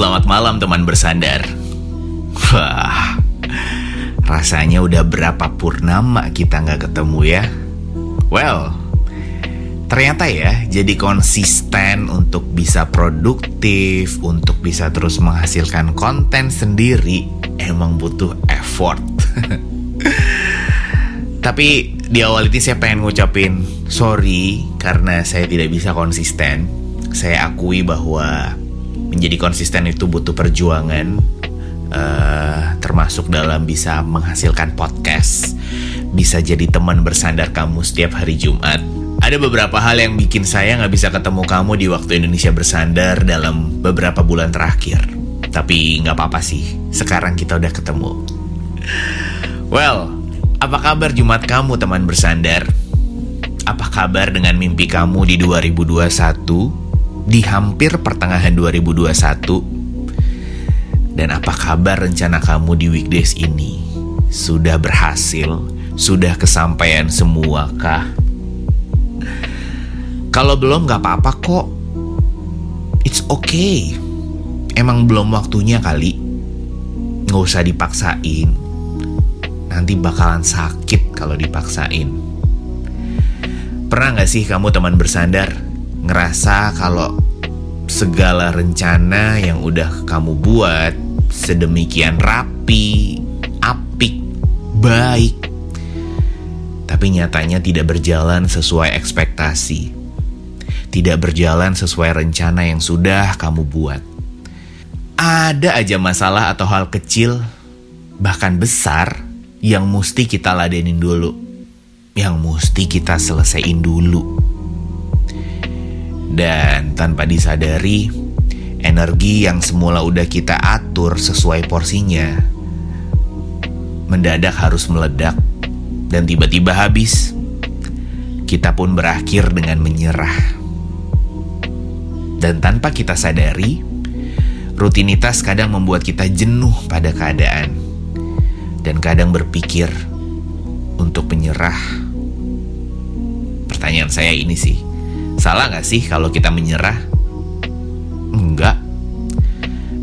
Selamat malam teman bersandar. Wah, rasanya udah berapa purnama kita nggak ketemu ya. Well, ternyata ya jadi konsisten untuk bisa produktif, untuk bisa terus menghasilkan konten sendiri emang butuh effort. Tapi di awal ini saya pengen ngucapin sorry karena saya tidak bisa konsisten. Saya akui bahwa menjadi konsisten itu butuh perjuangan, uh, termasuk dalam bisa menghasilkan podcast, bisa jadi teman bersandar kamu setiap hari Jumat. Ada beberapa hal yang bikin saya nggak bisa ketemu kamu di waktu Indonesia bersandar dalam beberapa bulan terakhir. Tapi nggak apa-apa sih, sekarang kita udah ketemu. Well, apa kabar Jumat kamu teman bersandar? Apa kabar dengan mimpi kamu di 2021? Di hampir pertengahan 2021? Dan apa kabar rencana kamu di weekdays ini? Sudah berhasil? Sudah kesampaian semua kah? Kalau belum gak apa-apa kok It's okay Emang belum waktunya kali Gak usah dipaksain nanti bakalan sakit kalau dipaksain. Pernah gak sih kamu teman bersandar ngerasa kalau segala rencana yang udah kamu buat sedemikian rapi, apik, baik, tapi nyatanya tidak berjalan sesuai ekspektasi, tidak berjalan sesuai rencana yang sudah kamu buat. Ada aja masalah atau hal kecil, bahkan besar yang mesti kita ladenin dulu, yang mesti kita selesaiin dulu. Dan tanpa disadari, energi yang semula udah kita atur sesuai porsinya, mendadak harus meledak dan tiba-tiba habis. Kita pun berakhir dengan menyerah. Dan tanpa kita sadari, rutinitas kadang membuat kita jenuh pada keadaan dan kadang berpikir untuk menyerah. Pertanyaan saya ini sih, salah nggak sih kalau kita menyerah? Enggak.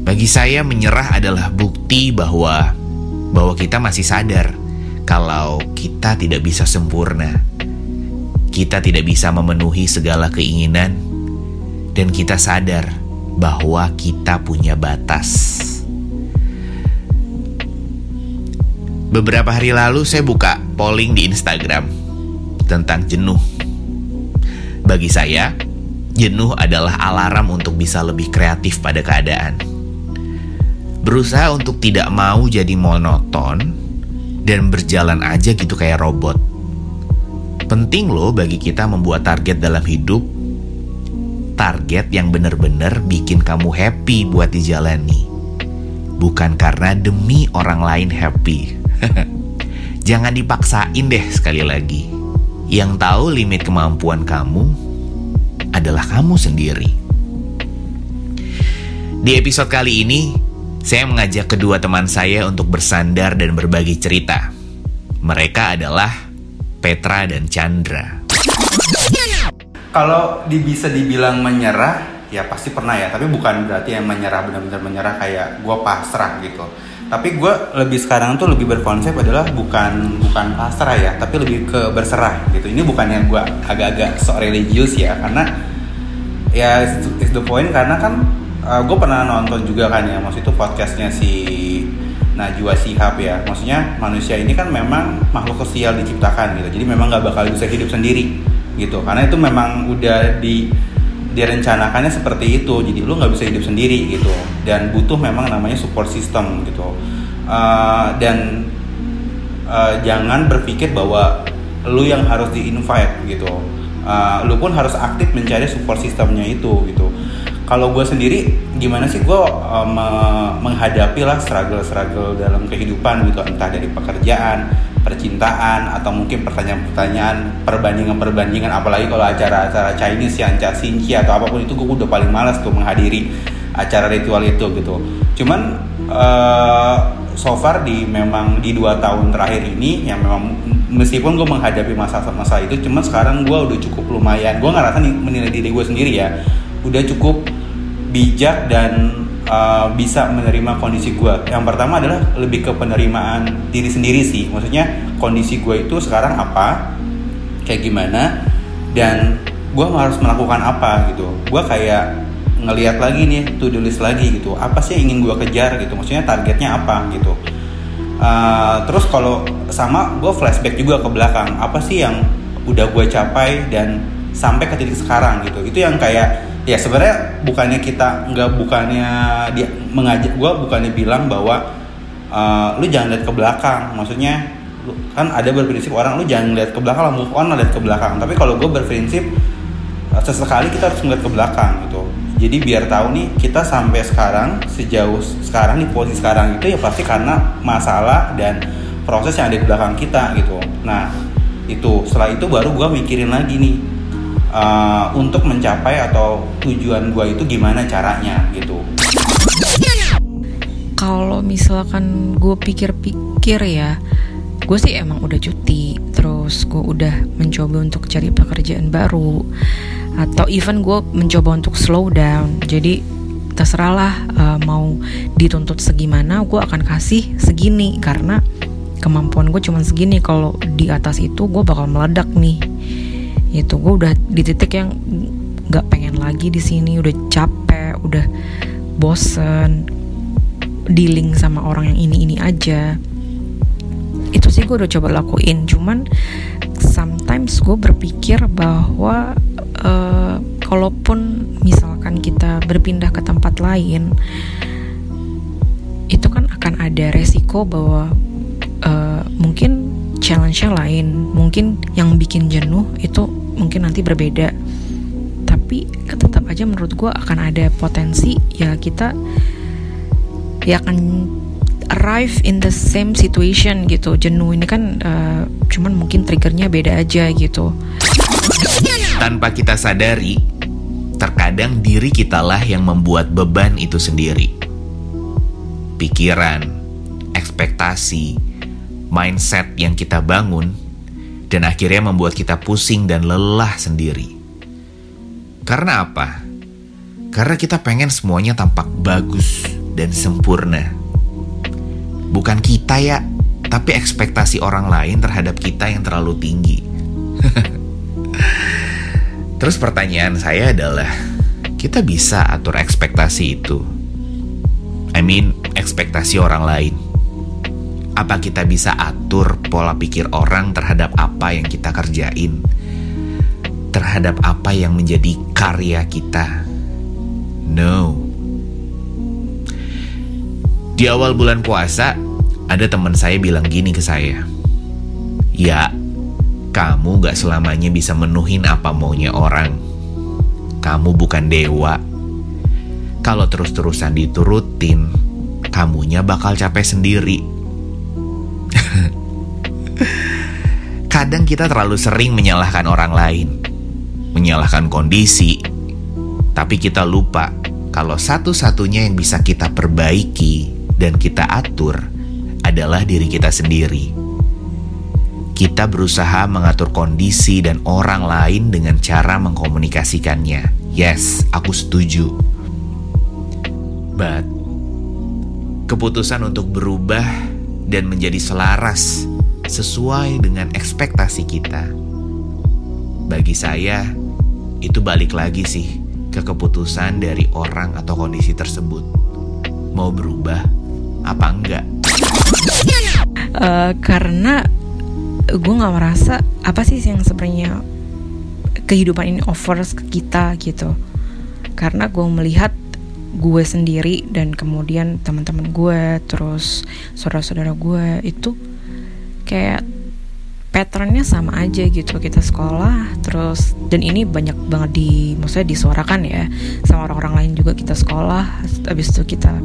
Bagi saya menyerah adalah bukti bahwa bahwa kita masih sadar kalau kita tidak bisa sempurna. Kita tidak bisa memenuhi segala keinginan dan kita sadar bahwa kita punya batas. Beberapa hari lalu saya buka polling di Instagram tentang jenuh. Bagi saya, jenuh adalah alarm untuk bisa lebih kreatif pada keadaan. Berusaha untuk tidak mau jadi monoton dan berjalan aja gitu kayak robot. Penting loh bagi kita membuat target dalam hidup. Target yang benar-benar bikin kamu happy buat dijalani. Bukan karena demi orang lain happy. Jangan dipaksain deh sekali lagi. Yang tahu limit kemampuan kamu adalah kamu sendiri. Di episode kali ini, saya mengajak kedua teman saya untuk bersandar dan berbagi cerita. Mereka adalah Petra dan Chandra. Kalau bisa dibilang menyerah, ya pasti pernah ya. Tapi bukan berarti yang menyerah benar-benar menyerah kayak gue pasrah gitu tapi gue lebih sekarang tuh lebih berkonsep adalah bukan bukan pasrah ya tapi lebih ke berserah gitu. Ini bukan yang gue agak-agak sok religius ya karena ya is the point karena kan uh, gue pernah nonton juga kan ya maksud itu podcastnya si Najwa Sihab ya. Maksudnya manusia ini kan memang makhluk sosial diciptakan gitu jadi memang nggak bakal bisa hidup sendiri gitu. Karena itu memang udah di direncanakannya seperti itu. Jadi lu nggak bisa hidup sendiri gitu. Dan butuh memang namanya support system gitu. Uh, dan uh, jangan berpikir bahwa lu yang harus di invite gitu. Uh, lu pun harus aktif mencari support systemnya itu gitu. Kalau gue sendiri gimana sih gue uh, menghadapi lah struggle-struggle dalam kehidupan gitu. Entah dari pekerjaan percintaan atau mungkin pertanyaan-pertanyaan perbandingan-perbandingan apalagi kalau acara-acara Chinese yang Casinci atau apa pun itu gue udah paling malas tuh menghadiri acara ritual itu gitu. Cuman uh, so far di memang di dua tahun terakhir ini yang memang meskipun gue menghadapi masa-masa itu cuman sekarang gue udah cukup lumayan. Gue ngerasa menilai diri gue sendiri ya udah cukup bijak dan uh, bisa menerima kondisi gue yang pertama adalah lebih ke penerimaan diri sendiri sih. Maksudnya kondisi gue itu sekarang apa? Kayak gimana? Dan gue harus melakukan apa gitu. Gue kayak ngelihat lagi nih to do list lagi gitu. Apa sih yang ingin gue kejar gitu? Maksudnya targetnya apa gitu? Uh, terus kalau sama gue flashback juga ke belakang. Apa sih yang udah gue capai dan sampai ke titik sekarang gitu? Itu yang kayak ya sebenarnya bukannya kita nggak bukannya dia mengajak gue bukannya bilang bahwa uh, lu jangan lihat ke belakang. Maksudnya kan ada berprinsip orang lu jangan lihat ke belakang lah move on lihat ke belakang. Tapi kalau gue berprinsip uh, sesekali kita harus melihat ke belakang gitu. Jadi biar tahu nih kita sampai sekarang sejauh sekarang di posisi sekarang itu ya pasti karena masalah dan proses yang ada di belakang kita gitu. Nah itu setelah itu baru gue mikirin lagi nih uh, untuk mencapai atau tujuan gue itu gimana caranya gitu. Kalau misalkan gue pikir-pikir ya gue sih emang udah cuti terus gue udah mencoba untuk cari pekerjaan baru atau even gue mencoba untuk slow down. Jadi terserahlah uh, mau dituntut segimana gue akan kasih segini karena kemampuan gue cuma segini. Kalau di atas itu gue bakal meledak nih itu gue udah di titik yang nggak pengen lagi di sini udah capek udah bosen dealing sama orang yang ini ini aja. Itu sih gue udah coba lakuin cuman sometimes gue berpikir bahwa uh, kalaupun misalkan kita berpindah ke tempat lain itu kan akan ada resiko bahwa uh, mungkin challenge-nya lain. Mungkin yang bikin jenuh itu mungkin nanti berbeda. Tapi tetap aja menurut gue akan ada potensi ya kita ya akan arrive in the same situation gitu. Jenuh ini kan uh, cuman mungkin triggernya beda aja gitu. Tanpa kita sadari, terkadang diri kitalah yang membuat beban itu sendiri. Pikiran, ekspektasi, mindset yang kita bangun, dan akhirnya membuat kita pusing dan lelah sendiri. Karena apa? Karena kita pengen semuanya tampak bagus dan sempurna. Bukan kita ya, tapi ekspektasi orang lain terhadap kita yang terlalu tinggi. Terus pertanyaan saya adalah, kita bisa atur ekspektasi itu? I mean, ekspektasi orang lain. Apa kita bisa atur pola pikir orang terhadap apa yang kita kerjain? Terhadap apa yang menjadi karya kita? No. Di awal bulan puasa, ada teman saya bilang gini ke saya. Ya, kamu gak selamanya bisa menuhin apa maunya orang. Kamu bukan dewa. Kalau terus-terusan diturutin, kamunya bakal capek sendiri. Kadang kita terlalu sering menyalahkan orang lain, menyalahkan kondisi, tapi kita lupa kalau satu-satunya yang bisa kita perbaiki dan kita atur adalah diri kita sendiri kita berusaha mengatur kondisi dan orang lain dengan cara mengkomunikasikannya. Yes, aku setuju. But, keputusan untuk berubah dan menjadi selaras sesuai dengan ekspektasi kita. Bagi saya, itu balik lagi sih ke keputusan dari orang atau kondisi tersebut. Mau berubah apa enggak? Uh, karena gue nggak merasa apa sih yang sebenarnya kehidupan ini offers ke kita gitu karena gue melihat gue sendiri dan kemudian teman-teman gue terus saudara-saudara gue itu kayak patternnya sama aja gitu. Kita sekolah terus dan ini banyak banget di maksudnya disuarakan ya sama orang-orang lain juga kita sekolah. Habis itu kita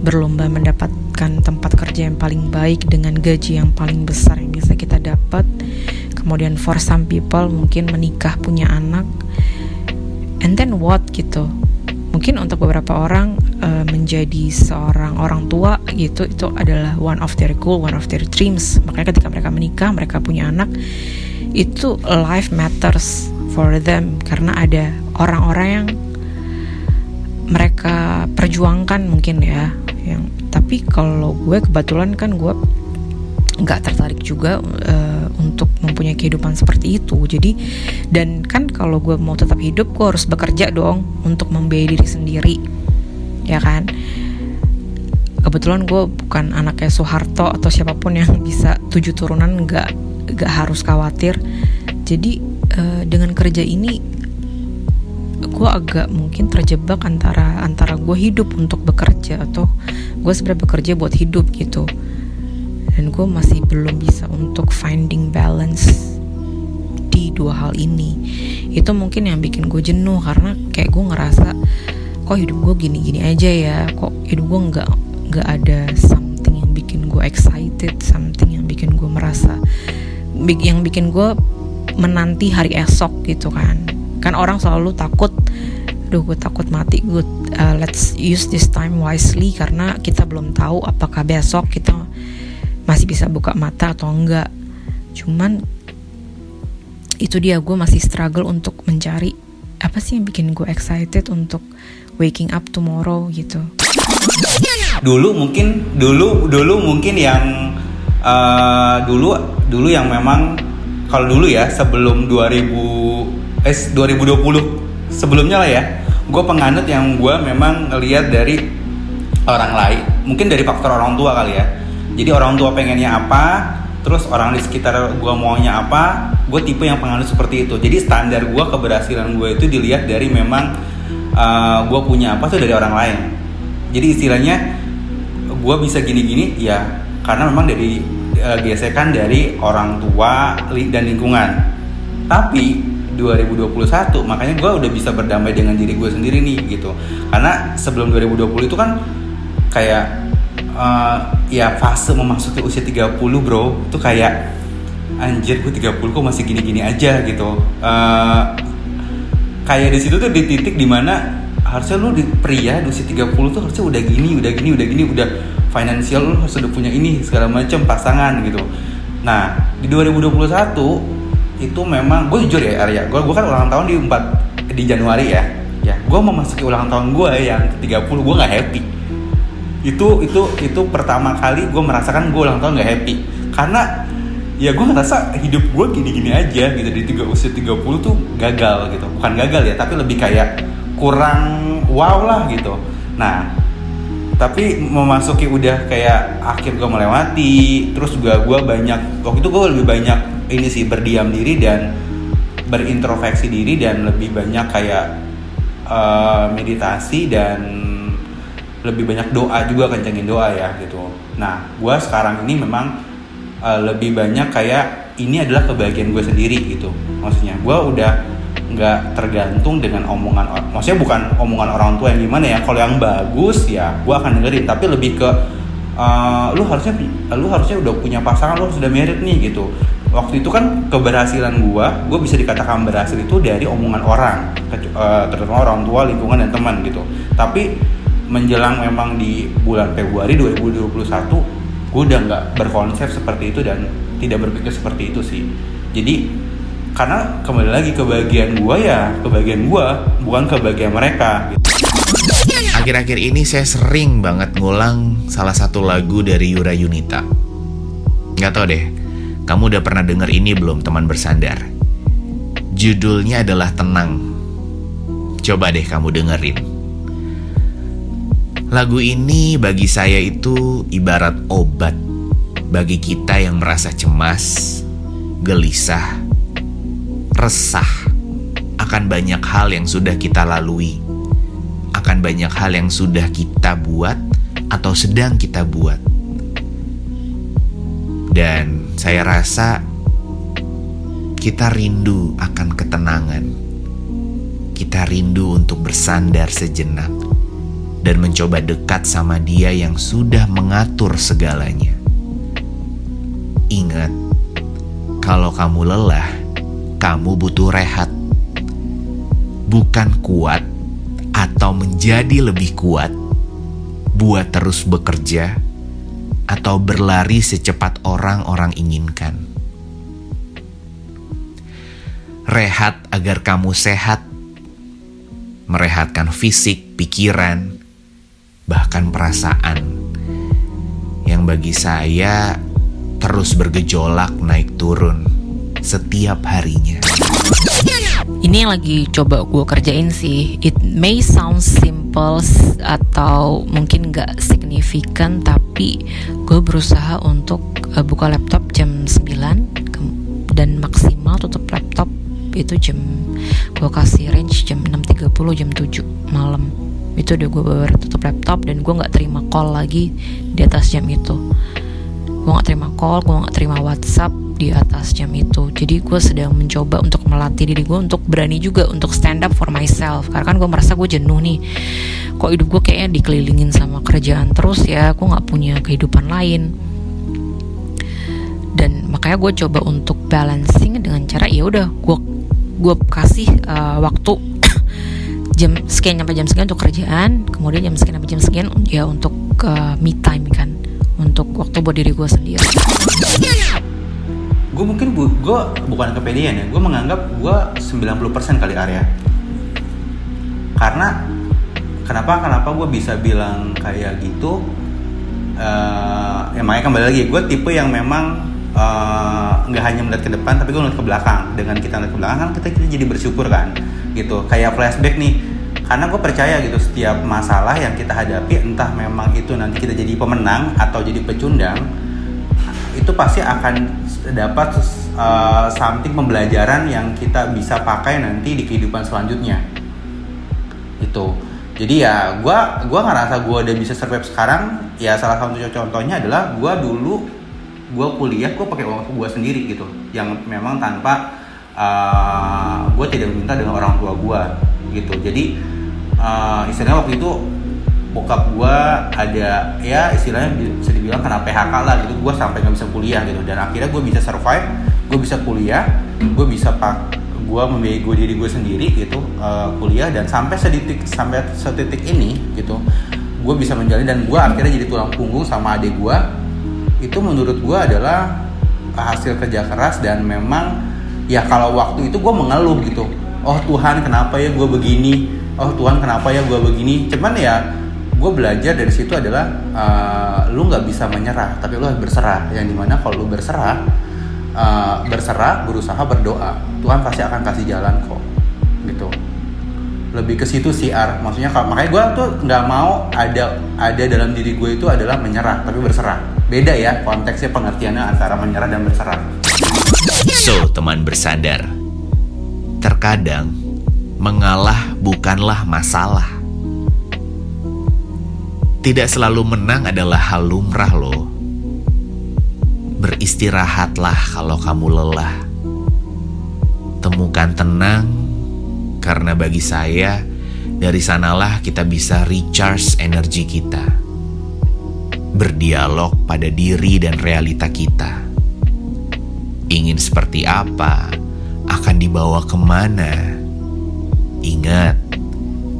berlomba mendapatkan tempat kerja yang paling baik dengan gaji yang paling besar yang bisa kita dapat. Kemudian for some people mungkin menikah punya anak. And then what gitu? Mungkin untuk beberapa orang uh, menjadi seorang orang tua gitu itu adalah one of their goal one of their dreams. Makanya ketika mereka menikah mereka punya anak itu life matters for them. Karena ada orang-orang yang mereka perjuangkan mungkin ya yang tapi kalau gue kebetulan kan gue nggak tertarik juga uh, untuk mempunyai kehidupan seperti itu. Jadi dan kan kalau gue mau tetap hidup gue harus bekerja dong untuk membiayai diri sendiri ya kan? Kebetulan gue bukan anaknya Soeharto atau siapa pun yang bisa tujuh turunan nggak nggak harus khawatir. Jadi uh, dengan kerja ini gue agak mungkin terjebak antara antara gue hidup untuk bekerja atau gue sebenarnya bekerja buat hidup gitu. Dan gue masih belum bisa untuk finding balance di dua hal ini. Itu mungkin yang bikin gue jenuh karena kayak gue ngerasa kok hidup gue gini-gini aja ya kok hidup gue nggak nggak ada something yang bikin gue excited something yang bikin gue merasa yang bikin gue menanti hari esok gitu kan. Kan orang selalu takut duh gue takut mati gue uh, let's use this time wisely karena kita belum tahu apakah besok kita masih bisa buka mata atau enggak. Cuman itu dia gue masih struggle untuk mencari apa sih yang bikin gue excited untuk waking up tomorrow gitu. Dulu mungkin dulu dulu mungkin yang uh, dulu dulu yang memang kalau dulu ya sebelum 2000 eh 2020 sebelumnya lah ya gue penganut yang gue memang ngelihat dari orang lain. Mungkin dari faktor orang tua kali ya. Jadi orang tua pengennya apa terus orang di sekitar gue maunya apa gue tipe yang penganut seperti itu. Jadi standar gue keberhasilan gue itu dilihat dari memang uh, eh, gue punya apa tuh dari orang lain. Jadi istilahnya gue bisa gini-gini ya karena memang dari uh, gesekan dari orang tua dan lingkungan. Tapi 2021 makanya gue udah bisa berdamai dengan diri gue sendiri nih gitu. Karena sebelum 2020 itu kan kayak uh, ya fase memasuki usia 30 bro. Itu kayak anjir gue 30 kok masih gini-gini aja gitu. Uh, kayak di situ tuh di titik di mana harusnya lu di pria di usia 30 tuh harusnya udah gini udah gini udah gini udah financial lu harus udah punya ini segala macam pasangan gitu. Nah di 2021 itu memang gue jujur ya Arya gue gue kan ulang tahun di 4 di Januari ya. Ya gue memasuki ulang tahun gue yang ke 30 gue nggak happy. Itu itu itu pertama kali gue merasakan gue ulang tahun gak happy. Karena ya gue ngerasa hidup gue gini-gini aja gitu. Di tiga usia 30 tuh gagal gitu. Bukan gagal ya tapi lebih kayak kurang wow lah gitu. Nah tapi memasuki udah kayak akhir gue melewati terus juga gue banyak waktu itu gue lebih banyak ini sih berdiam diri dan berintrospeksi diri dan lebih banyak kayak uh, meditasi dan lebih banyak doa juga kencengin doa ya gitu. Nah gue sekarang ini memang uh, lebih banyak kayak ini adalah kebahagiaan gue sendiri gitu. Maksudnya gue udah nggak tergantung dengan omongan maksudnya bukan omongan orang tua yang gimana ya kalau yang bagus ya gue akan dengerin. Tapi lebih ke uh, lu harusnya lu harusnya udah punya pasangan lu sudah merit nih gitu. Waktu itu kan keberhasilan gue gue bisa dikatakan berhasil itu dari omongan orang uh, terutama orang tua lingkungan dan teman gitu. Tapi menjelang memang di bulan Februari 2021 gue udah nggak berkonsep seperti itu dan tidak berpikir seperti itu sih jadi karena kembali lagi kebahagiaan gue ya kebahagiaan gue bukan kebahagiaan mereka gitu. Akhir-akhir ini saya sering banget ngulang salah satu lagu dari Yura Yunita. Gak tau deh, kamu udah pernah denger ini belum teman bersandar? Judulnya adalah Tenang. Coba deh kamu dengerin. Lagu ini bagi saya itu ibarat obat bagi kita yang merasa cemas, gelisah, resah akan banyak hal yang sudah kita lalui, akan banyak hal yang sudah kita buat atau sedang kita buat. Dan saya rasa kita rindu akan ketenangan. Kita rindu untuk bersandar sejenak dan mencoba dekat sama Dia yang sudah mengatur segalanya. Ingat, kalau kamu lelah, kamu butuh rehat, bukan kuat atau menjadi lebih kuat. Buat terus bekerja atau berlari secepat orang-orang inginkan. Rehat agar kamu sehat merehatkan fisik, pikiran, bahkan perasaan yang bagi saya terus bergejolak naik turun setiap harinya. Ini yang lagi coba gue kerjain sih. It may sound simple atau mungkin gak signifikan, tapi gue berusaha untuk uh, buka laptop jam 9 dan maksimal tutup laptop itu jam gue kasih range jam 6.30 jam 7 malam itu udah gue baru tutup laptop dan gue nggak terima call lagi di atas jam itu. Gue nggak terima call gue nggak terima WhatsApp di atas jam itu. Jadi gue sedang mencoba untuk melatih diri gue untuk berani juga untuk stand up for myself. Karena kan gue merasa gue jenuh nih. Kok hidup gue kayaknya dikelilingin sama kerjaan terus ya? Gue nggak punya kehidupan lain. Dan makanya gue coba untuk balancing dengan cara ya udah gue gue kasih uh, waktu jam sekian sampai jam sekian untuk kerjaan kemudian jam sekian sampai jam sekian ya untuk uh, me time kan untuk waktu buat diri gue sendiri. Gue mungkin bu, gue bukan kepedean ya gue menganggap gue 90% kali area karena kenapa kenapa gue bisa bilang kayak gitu? Uh, ya makanya kembali lagi gue tipe yang memang Eh, nggak uh, hanya melihat ke depan tapi gue melihat ke belakang. Dengan kita melihat ke belakang kan kita, kita jadi bersyukur kan gitu. Kayak flashback nih. Karena gue percaya gitu setiap masalah yang kita hadapi entah memang itu nanti kita jadi pemenang atau jadi pecundang itu pasti akan dapat uh, something pembelajaran yang kita bisa pakai nanti di kehidupan selanjutnya. Itu jadi ya gue gua ngerasa gue udah bisa survive sekarang. Ya salah satu contohnya adalah gue dulu gue kuliah gue pakai uang gue sendiri gitu. Yang memang tanpa uh, gue tidak meminta dengan orang tua gue gitu. Jadi uh, istilahnya waktu itu bokap gue ada ya istilahnya bisa dibilang kena PHK lah gitu. Gue sampai nggak bisa kuliah gitu. Dan akhirnya gue bisa survive gue bisa kuliah gue bisa pak gue membiayai gue diri gue sendiri gitu uh, kuliah. Dan sampai setitik sampai setitik ini gitu gue bisa menjalani dan gue akhirnya jadi tulang punggung sama adik gue itu menurut gue adalah hasil kerja keras dan memang ya kalau waktu itu gue mengeluh gitu. Oh Tuhan kenapa ya gue begini? Oh Tuhan kenapa ya gue begini? Cuman ya gue belajar dari situ adalah uh, lu nggak bisa menyerah tapi lu harus berserah. Yang di mana kalau lu berserah uh, berserah berusaha berdoa Tuhan pasti akan kasih jalan kok gitu. Lebih ke situ sih ar. Maksudnya kalau makanya gue tuh nggak mau ada ada dalam diri gue itu adalah menyerah tapi berserah. Beda ya konteksnya pengertiannya antara menyerah dan berserah so teman bersandar. Terkadang mengalah bukanlah masalah. Tidak selalu menang adalah hal lumrah loh. Beristirahatlah kalau kamu lelah. Temukan tenang karena bagi saya, dari sanalah kita bisa recharge energi kita. Berdialog pada diri dan realita kita. Ingin seperti apa, akan dibawa ke mana. Ingat,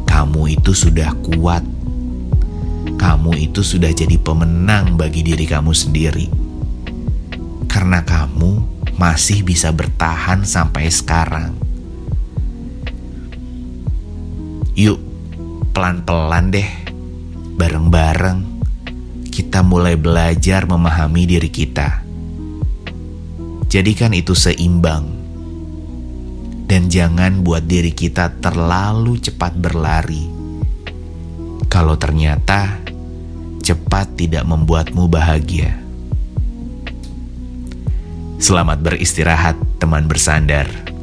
kamu itu sudah kuat. Kamu itu sudah jadi pemenang bagi diri kamu sendiri. Karena kamu masih bisa bertahan sampai sekarang Yuk, pelan-pelan deh, bareng-bareng kita mulai belajar memahami diri kita. Jadikan itu seimbang, dan jangan buat diri kita terlalu cepat berlari. Kalau ternyata cepat tidak membuatmu bahagia. Selamat beristirahat, teman bersandar.